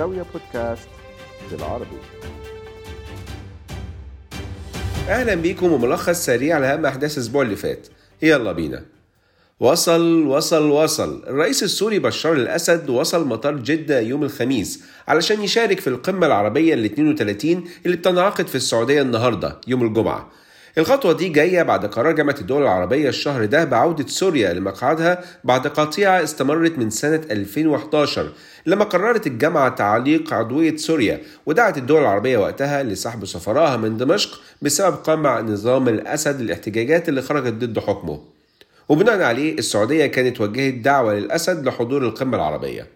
زاوية بودكاست بالعربي. أهلا بيكم وملخص سريع لأهم أحداث الأسبوع اللي فات. يلا بينا. وصل وصل وصل. الرئيس السوري بشار الأسد وصل مطار جدة يوم الخميس علشان يشارك في القمة العربية ال 32 اللي بتنعقد في السعودية النهاردة يوم الجمعة. الخطوة دي جاية بعد قرار جامعة الدول العربية الشهر ده بعودة سوريا لمقعدها بعد قطيعة استمرت من سنة 2011 لما قررت الجامعة تعليق عضوية سوريا ودعت الدول العربية وقتها لسحب سفراها من دمشق بسبب قمع نظام الأسد الاحتجاجات اللي خرجت ضد حكمه. وبناء عليه السعودية كانت وجهت دعوة للأسد لحضور القمة العربية.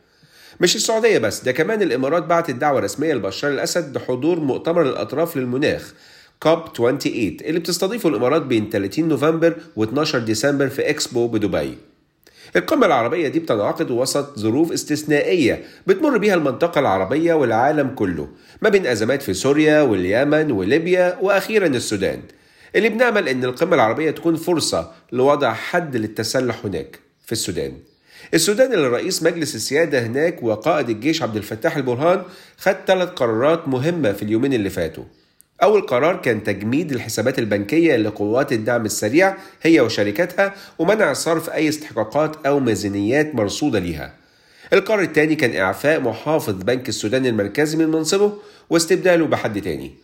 مش السعودية بس ده كمان الإمارات بعتت دعوة رسمية لبشار الأسد لحضور مؤتمر الأطراف للمناخ. كوب 28 اللي بتستضيفه الإمارات بين 30 نوفمبر و12 ديسمبر في إكسبو بدبي. القمة العربية دي بتنعقد وسط ظروف استثنائية بتمر بيها المنطقة العربية والعالم كله ما بين أزمات في سوريا واليمن وليبيا وأخيرا السودان. اللي بنأمل إن القمة العربية تكون فرصة لوضع حد للتسلح هناك في السودان. السودان اللي رئيس مجلس السيادة هناك وقائد الجيش عبد الفتاح البرهان خد ثلاث قرارات مهمة في اليومين اللي فاتوا. أول قرار كان تجميد الحسابات البنكية لقوات الدعم السريع هي وشركاتها ومنع صرف أي استحقاقات أو ميزانيات مرصودة ليها. القرار الثاني كان إعفاء محافظ بنك السودان المركزي من منصبه واستبداله بحد تاني.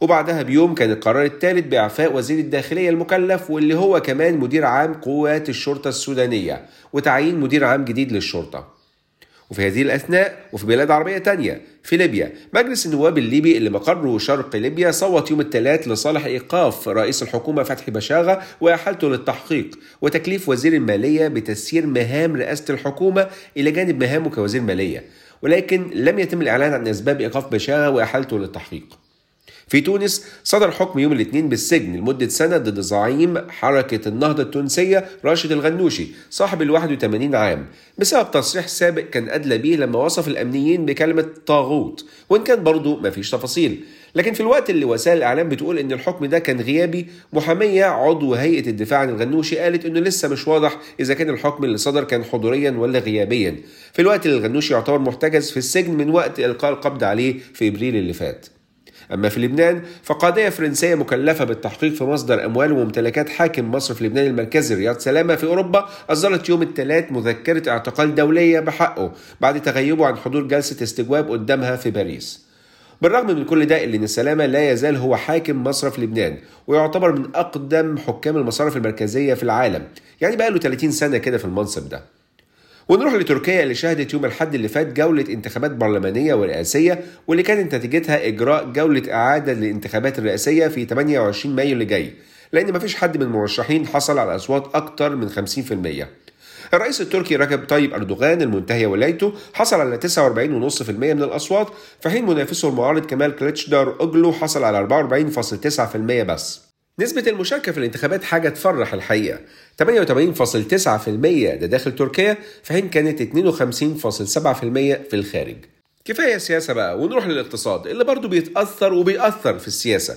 وبعدها بيوم كان القرار الثالث بإعفاء وزير الداخلية المكلف واللي هو كمان مدير عام قوات الشرطة السودانية وتعيين مدير عام جديد للشرطة. وفي هذه الأثناء وفي بلاد عربية تانية في ليبيا. مجلس النواب الليبي اللي مقره شرق ليبيا صوت يوم الثلاث لصالح إيقاف رئيس الحكومة فتحي بشاغة وإحالته للتحقيق وتكليف وزير المالية بتسيير مهام رئاسة الحكومة إلى جانب مهامه كوزير مالية ولكن لم يتم الإعلان عن أسباب إيقاف بشاغة وإحالته للتحقيق. في تونس صدر حكم يوم الاثنين بالسجن لمدة سنة ضد زعيم حركة النهضة التونسية راشد الغنوشي صاحب ال 81 عام. بسبب تصريح سابق كان أدلى به لما وصف الأمنيين بكلمة طاغوت وإن كان برضه مفيش تفاصيل. لكن في الوقت اللي وسائل الإعلام بتقول إن الحكم ده كان غيابي محامية عضو هيئة الدفاع عن الغنوشي قالت إنه لسه مش واضح إذا كان الحكم اللي صدر كان حضوريا ولا غيابيا. في الوقت اللي الغنوشي يعتبر محتجز في السجن من وقت إلقاء القبض عليه في إبريل اللي فات. أما في لبنان فقضية فرنسية مكلفة بالتحقيق في مصدر أموال وممتلكات حاكم مصر في لبنان المركزي رياض سلامة في أوروبا أصدرت يوم الثلاث مذكرة اعتقال دولية بحقه بعد تغيبه عن حضور جلسة استجواب قدامها في باريس. بالرغم من كل ده إلا أن سلامة لا يزال هو حاكم مصرف لبنان ويعتبر من أقدم حكام المصارف المركزية في العالم. يعني بقى له 30 سنة كده في المنصب ده. ونروح لتركيا اللي شهدت يوم الحد اللي فات جولة انتخابات برلمانية ورئاسية واللي كانت نتيجتها إجراء جولة إعادة للانتخابات الرئاسية في 28 مايو اللي جاي لأن مفيش حد من المرشحين حصل على أصوات أكتر من 50% الرئيس التركي رجب طيب أردوغان المنتهي ولايته حصل على 49.5% من الأصوات في حين منافسه المعارض كمال كليتشدار أوجلو حصل على 44.9% بس. نسبة المشاركة في الانتخابات حاجة تفرح الحقيقة. 88.9% ده داخل تركيا في حين كانت 52.7% في الخارج. كفاية سياسة بقى ونروح للاقتصاد اللي برضه بيتأثر وبيأثر في السياسة.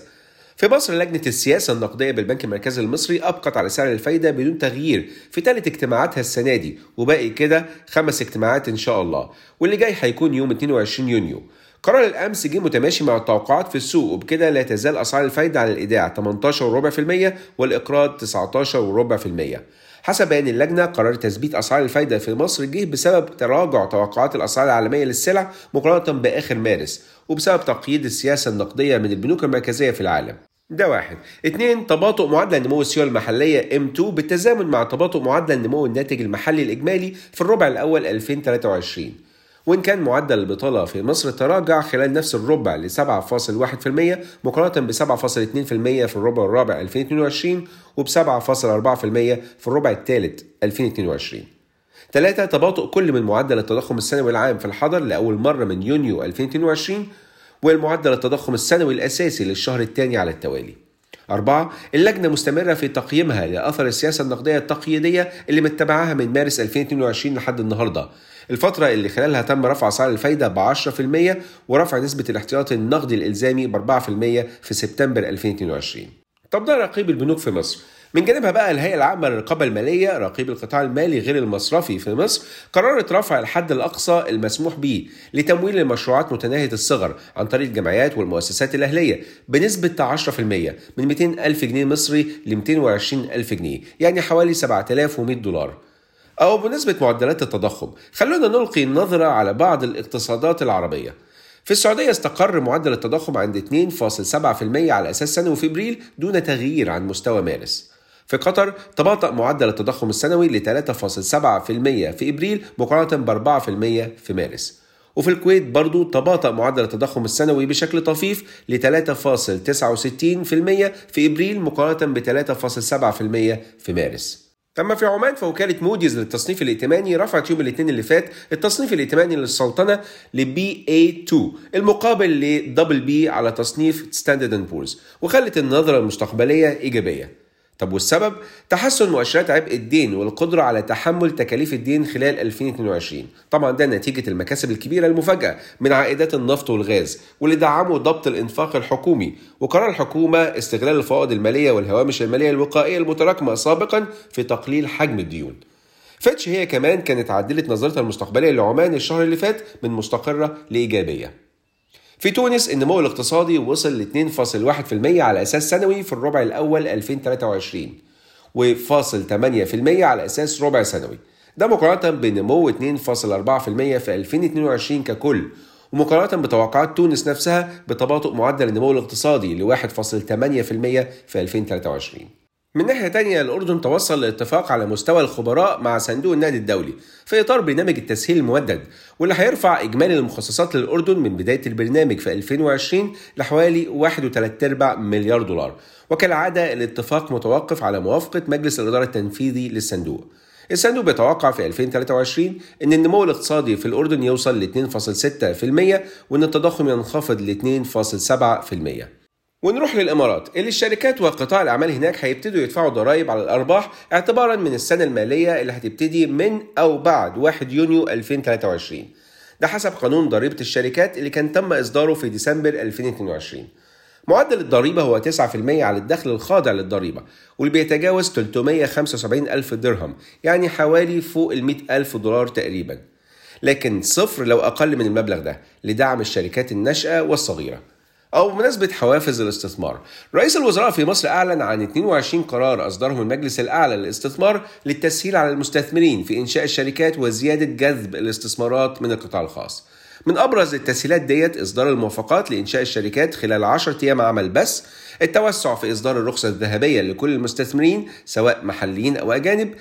في مصر لجنة السياسة النقدية بالبنك المركزي المصري أبقت على سعر الفايدة بدون تغيير في ثالث اجتماعاتها السنة دي وباقي كده خمس اجتماعات إن شاء الله واللي جاي هيكون يوم 22 يونيو. قرار الأمس جه متماشي مع التوقعات في السوق وبكده لا تزال أسعار الفايدة على الإيداع 18.4% والإقراض 19.4% حسب بيان اللجنة قرار تثبيت أسعار الفايدة في مصر جه بسبب تراجع توقعات الأسعار العالمية للسلع مقارنة بآخر مارس وبسبب تقييد السياسة النقدية من البنوك المركزية في العالم. ده واحد. اتنين تباطؤ معدل نمو السيولة المحلية M2 بالتزامن مع تباطؤ معدل نمو الناتج المحلي الإجمالي في الربع الأول 2023 وإن كان معدل البطالة في مصر تراجع خلال نفس الربع ل 7.1% مقارنة ب 7.2% في الربع الرابع 2022 وب 7.4% في الربع الثالث 2022 ثلاثة تباطؤ كل من معدل التضخم السنوي العام في الحضر لأول مرة من يونيو 2022 والمعدل التضخم السنوي الأساسي للشهر الثاني على التوالي. أربعة اللجنة مستمرة في تقييمها لأثر السياسة النقدية التقييدية اللي متبعاها من مارس 2022 لحد النهاردة. الفترة اللي خلالها تم رفع أسعار الفايدة ب 10% ورفع نسبة الاحتياطي النقدي الإلزامي ب 4% في سبتمبر 2022 طب ده رقيب البنوك في مصر. من جانبها بقى الهيئة العامة للرقابة المالية رقيب القطاع المالي غير المصرفي في مصر قررت رفع الحد الأقصى المسموح به لتمويل المشروعات متناهية الصغر عن طريق الجمعيات والمؤسسات الأهلية بنسبة 10% من 200 ألف جنيه مصري ل 220 ألف جنيه يعني حوالي 7100 دولار. أو بنسبة معدلات التضخم. خلونا نلقي النظرة على بعض الاقتصادات العربية. في السعودية استقر معدل التضخم عند 2.7% على أساس سنوي في إبريل دون تغيير عن مستوى مارس. في قطر تباطأ معدل التضخم السنوي ل 3.7% في إبريل مقارنة ب 4% في مارس. وفي الكويت برضو تباطأ معدل التضخم السنوي بشكل طفيف ل 3.69% في إبريل مقارنة ب 3.7% في مارس. أما في عمان فوكالة موديز للتصنيف الائتماني رفعت يوم الاثنين اللي فات التصنيف الائتماني للسلطنة ل BA2 المقابل ل double B على تصنيف ستاندرد بورز وخلت النظرة المستقبلية إيجابية. طب والسبب؟ تحسن مؤشرات عبء الدين والقدرة على تحمل تكاليف الدين خلال 2022 طبعا ده نتيجة المكاسب الكبيرة المفاجئة من عائدات النفط والغاز واللي دعموا ضبط الإنفاق الحكومي. وقرار الحكومة استغلال الفوائد المالية والهوامش المالية الوقائية المتراكمة سابقا في تقليل حجم الديون. فيتش هي كمان كانت عدلت نظرتها المستقبلية لعمان الشهر اللي فات من مستقرة لإيجابية. في تونس النمو الاقتصادي وصل ل 2.1% على أساس سنوي في الربع الأول 2023 وفاصل 8% على أساس ربع سنوي. ده مقارنة بنمو 2.4% في 2022 ككل ومقارنة بتوقعات تونس نفسها بتباطؤ معدل النمو الاقتصادي ل 1.8% في 2023 من ناحية تانية الأردن توصل لاتفاق على مستوى الخبراء مع صندوق النقد الدولي في إطار برنامج التسهيل الممدد واللي هيرفع إجمالي المخصصات للأردن من بداية البرنامج في 2020 لحوالي 1.3 مليار دولار وكالعادة الاتفاق متوقف على موافقة مجلس الإدارة التنفيذي للصندوق الصندوق بيتوقع في 2023 إن النمو الاقتصادي في الأردن يوصل ل 2.6% وإن التضخم ينخفض ل 2.7%. ونروح للإمارات اللي الشركات وقطاع الأعمال هناك هيبتدوا يدفعوا ضرائب على الأرباح اعتبارا من السنة المالية اللي هتبتدي من أو بعد 1 يونيو 2023 ده حسب قانون ضريبة الشركات اللي كان تم إصداره في ديسمبر 2022 معدل الضريبة هو 9% على الدخل الخاضع للضريبة واللي بيتجاوز 375 ألف درهم يعني حوالي فوق ال 100 ألف دولار تقريبا. لكن صفر لو أقل من المبلغ ده لدعم الشركات الناشئة والصغيرة. أو بمناسبة حوافز الاستثمار. رئيس الوزراء في مصر أعلن عن 22 قرار أصدره المجلس الأعلى للاستثمار للتسهيل على المستثمرين في إنشاء الشركات وزيادة جذب الاستثمارات من القطاع الخاص. من أبرز التسهيلات ديت إصدار الموافقات لإنشاء الشركات خلال 10 أيام عمل بس التوسع في إصدار الرخصة الذهبية لكل المستثمرين سواء محليين أو أجانب.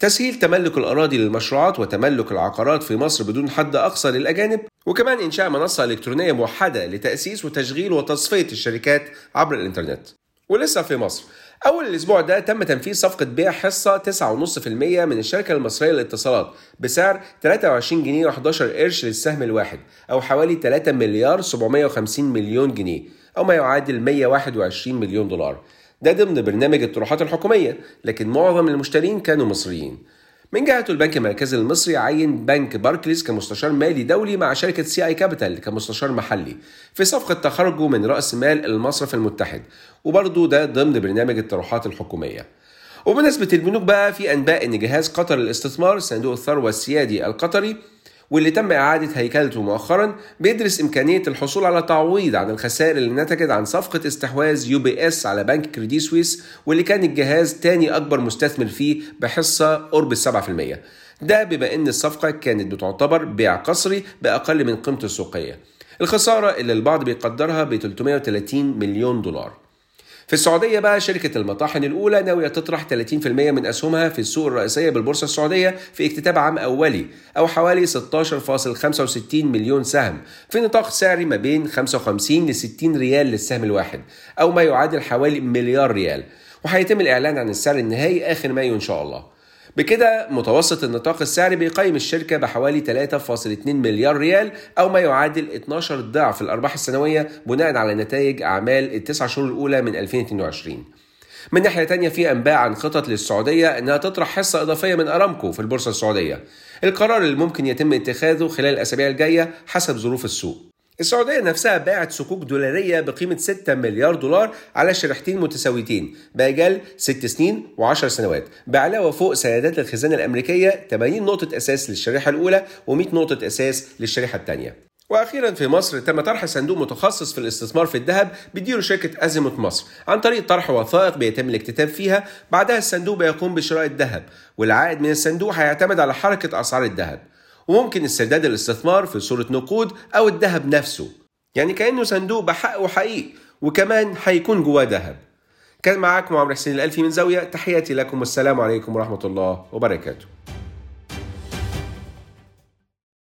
تسهيل تملك الأراضي للمشروعات وتملك العقارات في مصر بدون حد أقصى للأجانب وكمان إنشاء منصة إلكترونية موحدة لتأسيس وتشغيل وتصفية الشركات عبر الإنترنت. ولسه في مصر. أول الأسبوع ده تم تنفيذ صفقة بيع حصة 9.5% من الشركة المصرية للاتصالات بسعر 23 جنيه و11 قرش للسهم الواحد أو حوالي 3 مليار 750 مليون جنيه أو ما يعادل 121 مليون دولار. ده ضمن برنامج الطروحات الحكومية لكن معظم المشترين كانوا مصريين. من جهته البنك المركزي المصري عين بنك باركليز كمستشار مالي دولي مع شركة سي آي كابيتال كمستشار محلي. في صفقة تخرجه من رأس مال المصرف المتحد. وبرضه ده ضمن برنامج الطروحات الحكومية. وبمناسبة البنوك بقى في أنباء إن جهاز قطر للاستثمار صندوق الثروة السيادي القطري واللي تم إعادة هيكلته مؤخرا بيدرس إمكانية الحصول على تعويض عن الخسائر اللي نتجت عن صفقة استحواذ يو بي إس على بنك كريدي سويس واللي كان الجهاز تاني أكبر مستثمر فيه بحصة قرب السبعة في المية. ده بما إن الصفقة كانت بتعتبر بيع قصري بأقل من قيمته السوقية. الخسارة اللي البعض بيقدرها ب 330 مليون دولار. في السعودية بقى شركة المطاحن الأولى ناوية تطرح 30% من أسهمها في السوق الرئيسية بالبورصة السعودية في اكتتاب عام أولي أو حوالي 16.65 مليون سهم في نطاق سعري ما بين 55 ل 60 ريال للسهم الواحد أو ما يعادل حوالي مليار ريال. وهيتم الإعلان عن السعر النهائي آخر مايو إن شاء الله. بكده متوسط النطاق السعري بيقيم الشركة بحوالي 3.2 مليار ريال أو ما يعادل 12 ضعف الأرباح السنوية بناء على نتائج أعمال التسع شهور الأولى من 2022 من ناحية تانية في أنباء عن خطط للسعودية أنها تطرح حصة إضافية من أرامكو في البورصة السعودية. القرار اللي ممكن يتم اتخاذه خلال الأسابيع الجاية حسب ظروف السوق. السعودية نفسها باعت صكوك دولارية بقيمة 6 مليار دولار على شريحتين متساويتين بأجال 6 سنين و10 سنوات. بعلاوة فوق سندات الخزانة الأمريكية 80 نقطة أساس للشريحة الأولى و100 نقطة أساس للشريحة الثانية. وأخيرا في مصر تم طرح صندوق متخصص في الاستثمار في الذهب بيديره شركة أزيموت مصر عن طريق طرح وثائق بيتم الاكتتاب فيها. بعدها الصندوق بيقوم بشراء الذهب والعائد من الصندوق هيعتمد على حركة أسعار الذهب. وممكن استرداد الاستثمار في صورة نقود أو الذهب نفسه. يعني كأنه صندوق بحق وحقيقي وكمان هيكون جواه ذهب. كان معاكم عمرو حسين الألفي من زاوية تحياتي لكم والسلام عليكم ورحمة الله وبركاته.